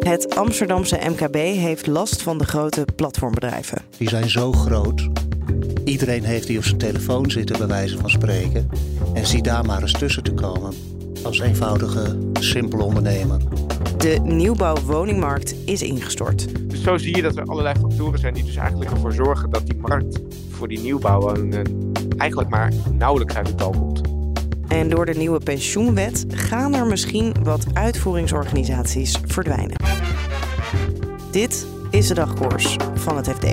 Het Amsterdamse MKB heeft last van de grote platformbedrijven. Die zijn zo groot. Iedereen heeft die op zijn telefoon zitten, bij wijze van spreken. En zie daar maar eens tussen te komen. Als eenvoudige, simpele ondernemer. De nieuwbouwwoningmarkt is ingestort. Dus zo zie je dat er allerlei factoren zijn die dus eigenlijk ervoor zorgen dat die markt voor die nieuwbouwwoningen eigenlijk maar nauwelijks uit dal komt. En door de nieuwe pensioenwet gaan er misschien wat uitvoeringsorganisaties verdwijnen. Dit is de dagkoers van het FD.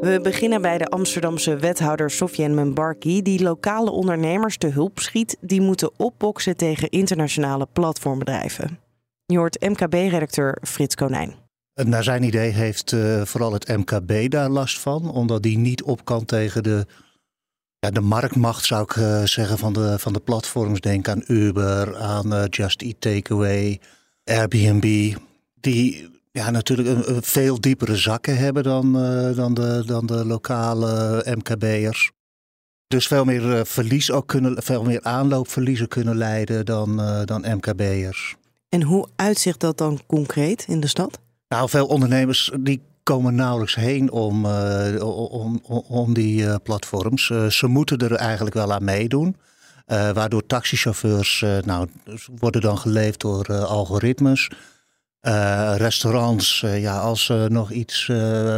We beginnen bij de Amsterdamse wethouder Sofiane Membarki, die lokale ondernemers te hulp schiet die moeten opboksen tegen internationale platformbedrijven. Je hoort MKB-redacteur Frits Konijn. Naar zijn idee heeft uh, vooral het MKB daar last van, omdat die niet op kan tegen de, ja, de marktmacht, zou ik uh, zeggen, van de, van de platforms. Denk aan Uber, aan uh, Just Eat Takeaway, Airbnb. Die ja, natuurlijk een, een veel diepere zakken hebben dan, dan, de, dan de lokale MKB'ers. Dus veel meer verlies ook kunnen, veel meer aanloopverliezen kunnen leiden dan, dan MKB'ers. En hoe uitzicht dat dan concreet in de stad? Nou, veel ondernemers die komen nauwelijks heen om, uh, om, om, die uh, platforms. Uh, ze moeten er eigenlijk wel aan meedoen. waardoor taxichauffeurs nou, worden dan geleefd door algoritmes. restaurants, ja, als ze nog iets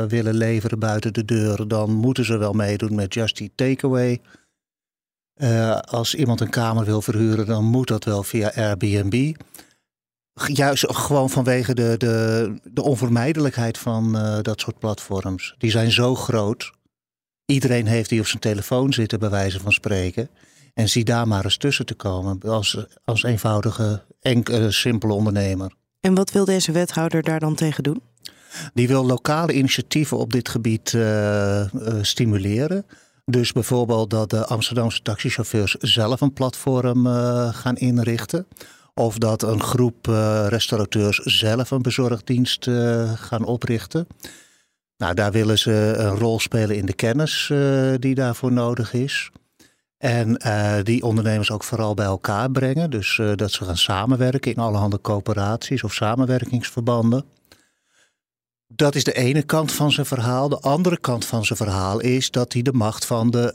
willen leveren buiten de deur, dan moeten ze wel meedoen met Just Eat Takeaway. als iemand een kamer wil verhuren, dan moet dat wel via Airbnb. Juist gewoon vanwege de, de, de onvermijdelijkheid van uh, dat soort platforms. Die zijn zo groot. Iedereen heeft die op zijn telefoon zitten, bij wijze van spreken. En zie daar maar eens tussen te komen als, als eenvoudige, enkele, simpele ondernemer. En wat wil deze wethouder daar dan tegen doen? Die wil lokale initiatieven op dit gebied uh, uh, stimuleren. Dus bijvoorbeeld dat de Amsterdamse taxichauffeurs zelf een platform gaan inrichten. Of dat een groep uh, restaurateurs zelf een bezorgdienst uh, gaan oprichten. Nou, daar willen ze een rol spelen in de kennis uh, die daarvoor nodig is. En die ondernemers ook vooral bij elkaar brengen. Dus dat ze gaan samenwerken in allerhande coöperaties of samenwerkingsverbanden. Dat is de ene kant van zijn verhaal. De andere kant van zijn verhaal is dat hij de macht van de,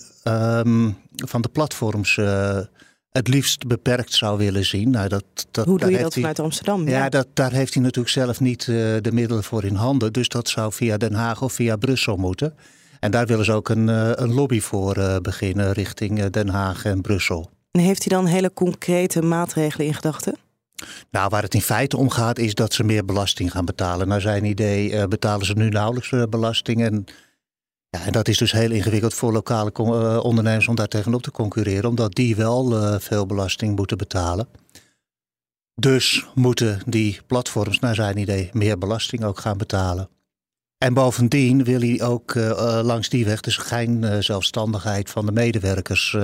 um, van de platforms het liefst beperkt zou willen zien. Nou, dat, dat, Hoe doe je dat vanuit Amsterdam? Ja, ja dat, daar heeft hij natuurlijk zelf niet uh, de middelen voor in handen. Dus dat zou via Den Haag of via Brussel moeten. En daar willen ze ook een, uh, een lobby voor uh, beginnen richting Den Haag en Brussel. En heeft hij dan hele concrete maatregelen in gedachten? Nou, waar het in feite om gaat is dat ze meer belasting gaan betalen. Naar zijn idee betalen ze nu nauwelijks belasting en ja, en dat is dus heel ingewikkeld voor lokale uh, ondernemers om daar tegenop te concurreren, omdat die wel uh, veel belasting moeten betalen. Dus moeten die platforms, naar zijn idee, meer belasting ook gaan betalen. En bovendien wil hij ook uh, langs die weg dus geen zelfstandigheid van de medewerkers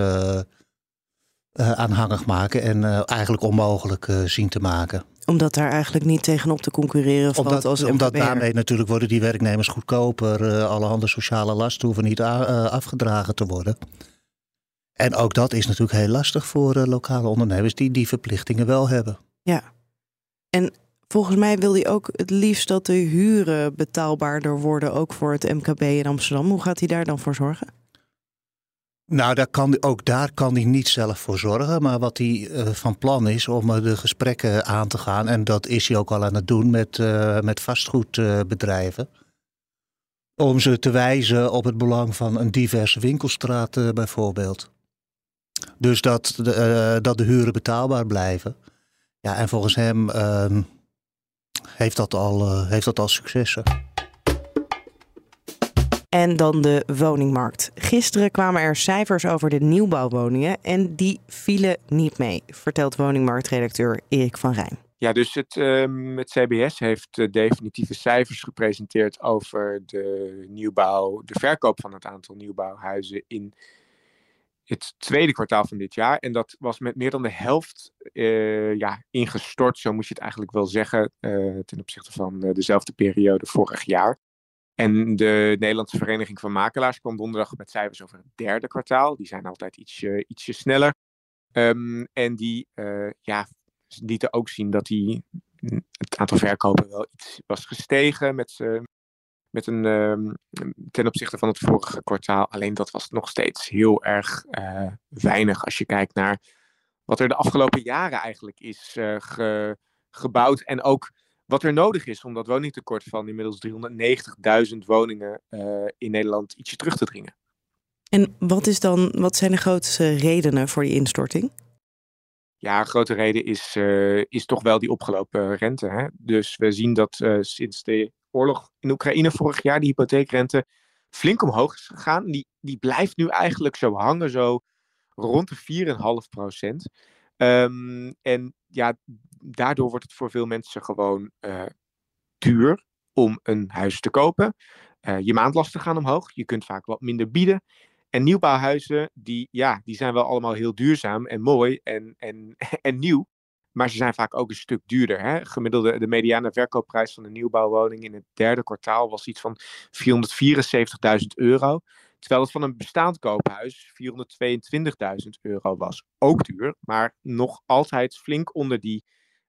aanhangig maken en eigenlijk onmogelijk zien te maken omdat daar eigenlijk niet tegenop te concurreren valt omdat, als Omdat daarmee natuurlijk worden die werknemers goedkoper. Uh, allerhande sociale lasten hoeven niet uh, afgedragen te worden. En ook dat is natuurlijk heel lastig voor uh, lokale ondernemers die die verplichtingen wel hebben. Ja, en volgens mij wil hij ook het liefst dat de huren betaalbaarder worden, ook voor het MKB in Amsterdam. Hoe gaat hij daar dan voor zorgen? Nou, daar kan, ook daar kan hij niet zelf voor zorgen. Maar wat hij uh, van plan is om uh, de gesprekken aan te gaan. En dat is hij ook al aan het doen met, met vastgoedbedrijven. om ze te wijzen op het belang van een diverse winkelstraat bijvoorbeeld. Dus dat de, dat de huren betaalbaar blijven. Ja, en volgens hem ehm, heeft, dat al, heeft dat al successen. En dan de woningmarkt. Gisteren kwamen er cijfers over de nieuwbouwwoningen en die vielen niet mee, vertelt woningmarktredacteur Erik van Rijn. Ja, dus het, het CBS heeft uh, definitieve cijfers gepresenteerd over de nieuwbouw, de verkoop van het aantal nieuwbouwhuizen in het tweede kwartaal van dit jaar. En dat was met meer dan de helft uh, ja, ingestort, zo moet je het eigenlijk wel zeggen, uh, ten opzichte van dezelfde periode vorig jaar. En de Nederlandse Vereniging van Makelaars kwam donderdag met cijfers over het derde kwartaal. Die zijn altijd ietsje, ietsje sneller. Um, en die uh, ja, lieten ook zien dat die, het aantal verkopen wel iets was gestegen met, met een, uh, ten opzichte van het vorige kwartaal. Alleen dat was nog steeds heel erg uh, weinig als je kijkt naar wat er de afgelopen jaren eigenlijk is ge, gebouwd. En ook wat er nodig is om dat woningtekort van inmiddels 390.000 woningen uh, in Nederland ietsje terug te dringen. En wat, is dan, wat zijn de grootste redenen voor die instorting? Ja, een grote reden is, uh, is toch wel die opgelopen rente. Hè? Dus we zien dat uh, sinds de oorlog in Oekraïne vorig jaar die hypotheekrente flink omhoog is gegaan. Die, die blijft nu eigenlijk zo hangen, zo rond de 4,5 procent. Um, en ja, daardoor wordt het voor veel mensen gewoon uh, duur om een huis te kopen. Uh, je maandlasten gaan omhoog. Je kunt vaak wat minder bieden. En nieuwbouwhuizen, die, ja, die zijn wel allemaal heel duurzaam en mooi en, en, en nieuw. Maar ze zijn vaak ook een stuk duurder. Hè? Gemiddelde, de mediane verkoopprijs van een nieuwbouwwoning in het derde kwartaal was iets van 474.000 euro. Terwijl het van een bestaand koophuis 422.000 euro was. Ook duur, maar nog altijd flink onder die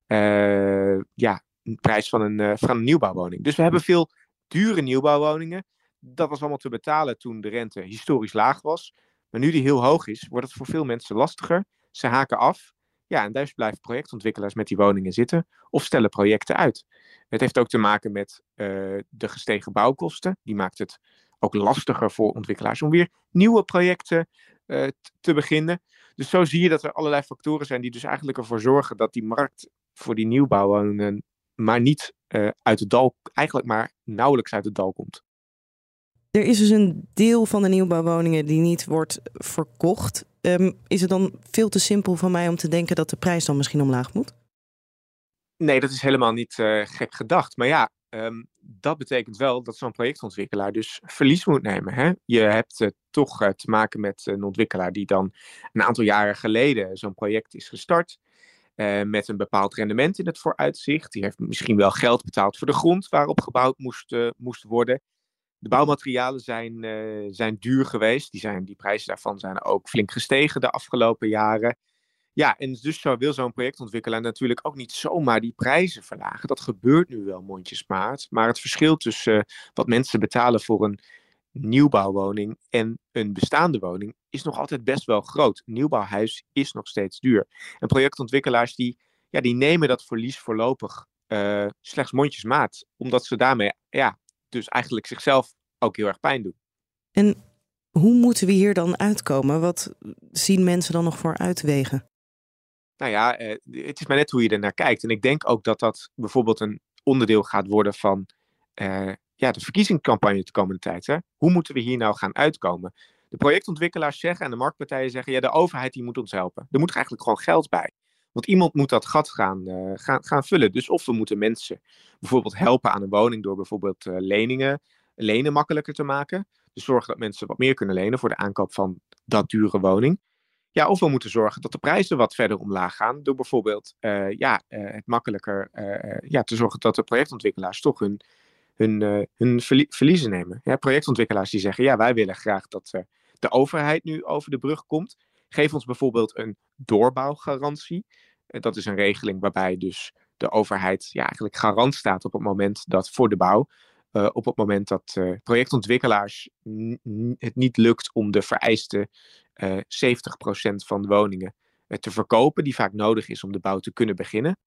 uh, ja, prijs van een, uh, van een nieuwbouwwoning. Dus we hebben veel dure nieuwbouwwoningen. Dat was allemaal te betalen toen de rente historisch laag was. Maar nu die heel hoog is, wordt het voor veel mensen lastiger. Ze haken af. Ja, en dus blijven projectontwikkelaars met die woningen zitten of stellen projecten uit. Het heeft ook te maken met uh, de gestegen bouwkosten. Die maakt het ook lastiger voor ontwikkelaars om weer nieuwe projecten uh, te beginnen. Dus zo zie je dat er allerlei factoren zijn die dus eigenlijk ervoor zorgen dat die markt voor die nieuwbouwwoningen maar niet uh, uit het dal, eigenlijk maar nauwelijks uit het dal komt. Er is dus een deel van de nieuwbouwwoningen die niet wordt verkocht. Um, is het dan veel te simpel van mij om te denken dat de prijs dan misschien omlaag moet? Nee, dat is helemaal niet uh, gek gedacht. Maar ja, um, dat betekent wel dat zo'n projectontwikkelaar dus verlies moet nemen. Hè? Je hebt uh, toch uh, te maken met een ontwikkelaar die dan een aantal jaren geleden zo'n project is gestart. Met een bepaald rendement in het vooruitzicht. Die heeft misschien wel geld betaald voor de grond waarop gebouwd moest, moest worden. De bouwmaterialen zijn, zijn duur geweest. Die, zijn, die prijzen daarvan zijn ook flink gestegen de afgelopen jaren. Ja, en dus wil zo'n projectontwikkelaar natuurlijk ook niet zomaar die prijzen verlagen. Dat gebeurt nu wel mondjesmaat. Maar het verschil tussen wat mensen betalen voor een nieuwbouwwoning en een bestaande woning is nog altijd best wel groot. Nieuwbouwhuis is nog steeds duur. En projectontwikkelaars die, ja, die nemen dat verlies voorlopig uh, slechts mondjesmaat. Omdat ze daarmee ja, dus eigenlijk zichzelf ook heel erg pijn doen. En hoe moeten we hier dan uitkomen? Wat zien mensen dan nog voor uitwegen? Nou ja, uh, het is maar net hoe je er naar kijkt. En ik denk ook dat dat bijvoorbeeld een onderdeel gaat worden van uh, ja, de verkiezingscampagne de komende tijd. Hè? Hoe moeten we hier nou gaan uitkomen? De projectontwikkelaars zeggen en de marktpartijen zeggen: ja, de overheid die moet ons helpen. Er moet eigenlijk gewoon geld bij. Want iemand moet dat gat gaan, uh, gaan, gaan vullen. Dus of we moeten mensen bijvoorbeeld helpen aan een woning door bijvoorbeeld leningen, lenen makkelijker te maken. Dus zorgen dat mensen wat meer kunnen lenen voor de aankoop van dat dure woning. Ja, of we moeten zorgen dat de prijzen wat verder omlaag gaan. Door bijvoorbeeld uh, ja, het makkelijker ja, te zorgen dat de projectontwikkelaars toch hun hun, hun verliezen nemen. Ja, projectontwikkelaars die zeggen, ja, wij willen graag dat de overheid nu over de brug komt. Geef ons bijvoorbeeld een doorbouwgarantie. Dat is een regeling waarbij dus de overheid ja, eigenlijk garant staat op het moment dat voor de bouw, op het moment dat projectontwikkelaars het niet lukt om de vereiste 70% van de woningen te verkopen, die vaak nodig is om de bouw te kunnen beginnen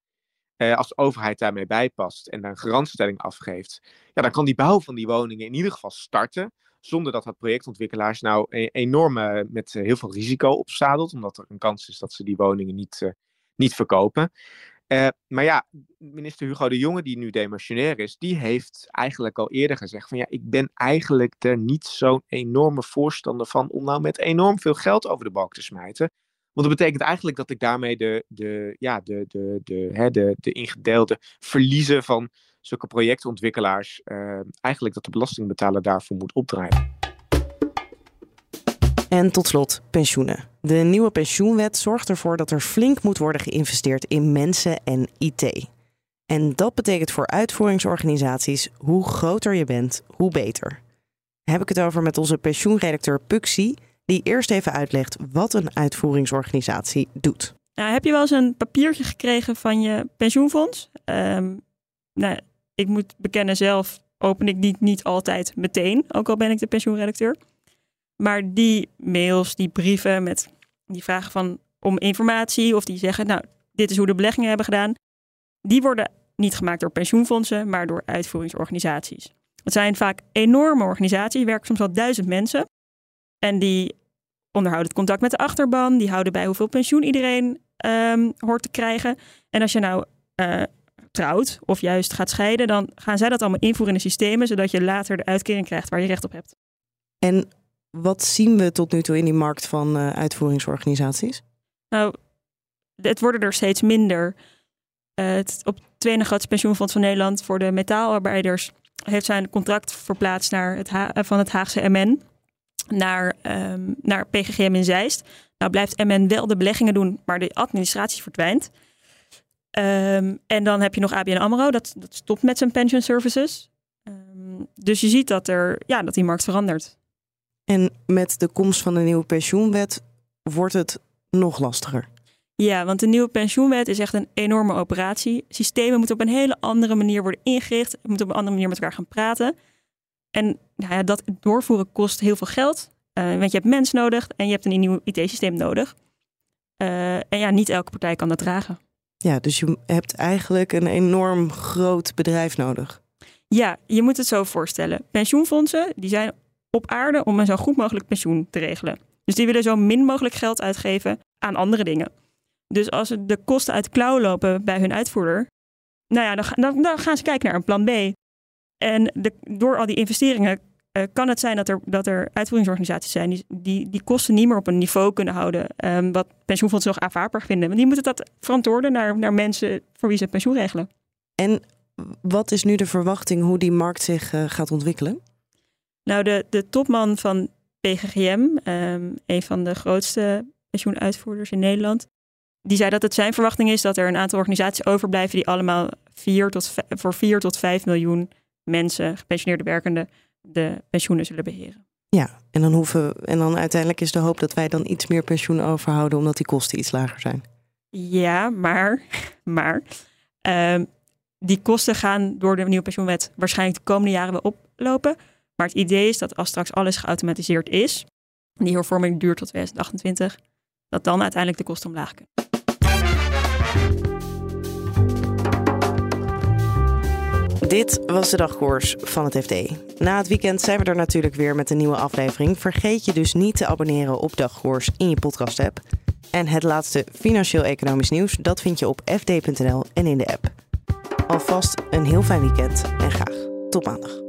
eh, als de overheid daarmee bijpast en daar een garantstelling afgeeft, ja, dan kan die bouw van die woningen in ieder geval starten. Zonder dat dat projectontwikkelaars nou e enorm met heel veel risico opzadelt. Omdat er een kans is dat ze die woningen niet, niet verkopen. Uh, maar ja, minister Hugo de Jonge, die nu demissionair is, die heeft eigenlijk al eerder gezegd van ja, ik ben eigenlijk er niet zo'n enorme voorstander van om nou met enorm veel geld over de balk te smijten. Want dat betekent eigenlijk dat ik daarmee de, de, ja, de, de, de, hè, de, de ingedeelde verliezen van zulke projectontwikkelaars, uh, eigenlijk dat de belastingbetaler daarvoor moet opdraaien. En tot slot pensioenen. De nieuwe pensioenwet zorgt ervoor dat er flink moet worden geïnvesteerd in mensen en IT. En dat betekent voor uitvoeringsorganisaties hoe groter je bent, hoe beter. Heb ik het over met onze pensioenredacteur Puxi, die eerst even uitlegt wat een uitvoeringsorganisatie doet. Nou, heb je wel eens een papiertje gekregen van je pensioenfonds? Um, nou, ik moet bekennen zelf open ik die niet altijd meteen, ook al ben ik de pensioenredacteur. Maar die mails, die brieven met die vragen van, om informatie of die zeggen, nou, dit is hoe de beleggingen hebben gedaan, die worden niet gemaakt door pensioenfondsen, maar door uitvoeringsorganisaties. Het zijn vaak enorme organisaties, werken soms wel duizend mensen. En die onderhouden het contact met de achterban, die houden bij hoeveel pensioen iedereen um, hoort te krijgen. En als je nou uh, trouwt of juist gaat scheiden, dan gaan zij dat allemaal invoeren in de systemen, zodat je later de uitkering krijgt waar je recht op hebt. En wat zien we tot nu toe in die markt van uh, uitvoeringsorganisaties? Nou, het worden er steeds minder. Uh, het, op tweede grootste pensioenfonds van Nederland voor de metaalarbeiders heeft zijn contract verplaatst naar het H van het Haagse MN naar, um, naar PGGM in Zeist. Nou blijft MN wel de beleggingen doen, maar de administratie verdwijnt. Um, en dan heb je nog ABN AMRO, dat, dat stopt met zijn pension services. Um, dus je ziet dat, er, ja, dat die markt verandert. En met de komst van de nieuwe pensioenwet wordt het nog lastiger. Ja, want de nieuwe pensioenwet is echt een enorme operatie. Systemen moeten op een hele andere manier worden ingericht. Moeten op een andere manier met elkaar gaan praten. En nou ja, dat doorvoeren kost heel veel geld. Uh, want je hebt mensen nodig en je hebt een nieuw IT-systeem nodig. Uh, en ja, niet elke partij kan dat dragen. Ja, dus je hebt eigenlijk een enorm groot bedrijf nodig. Ja, je moet het zo voorstellen. Pensioenfondsen die zijn op aarde om een zo goed mogelijk pensioen te regelen. Dus die willen zo min mogelijk geld uitgeven aan andere dingen. Dus als de kosten uit klauw lopen bij hun uitvoerder, nou ja, dan, dan, dan gaan ze kijken naar een plan B. En de, door al die investeringen uh, kan het zijn dat er, dat er uitvoeringsorganisaties zijn die, die, die kosten niet meer op een niveau kunnen houden um, wat pensioenfondsen nog aanvaardbaar vinden. Maar die moeten dat verantwoorden naar, naar mensen voor wie ze pensioen regelen. En wat is nu de verwachting hoe die markt zich uh, gaat ontwikkelen? Nou, de, de topman van PGGM, um, een van de grootste pensioenuitvoerders in Nederland, die zei dat het zijn verwachting is dat er een aantal organisaties overblijven die allemaal vier tot, voor 4 tot 5 miljoen mensen, gepensioneerde werkenden, de pensioenen zullen beheren. Ja, en dan, hoeven, en dan uiteindelijk is de hoop dat wij dan iets meer pensioen overhouden, omdat die kosten iets lager zijn. Ja, maar, maar um, die kosten gaan door de nieuwe pensioenwet waarschijnlijk de komende jaren wel oplopen. Maar het idee is dat als straks alles geautomatiseerd is, die hervorming duurt tot 2028, dat dan uiteindelijk de kosten omlaag kunnen. Dit was de dagkoers van het FD. Na het weekend zijn we er natuurlijk weer met een nieuwe aflevering. Vergeet je dus niet te abonneren op Dagkoers in je podcast-app. En het laatste financieel-economisch nieuws, dat vind je op fd.nl en in de app. Alvast een heel fijn weekend en graag tot maandag.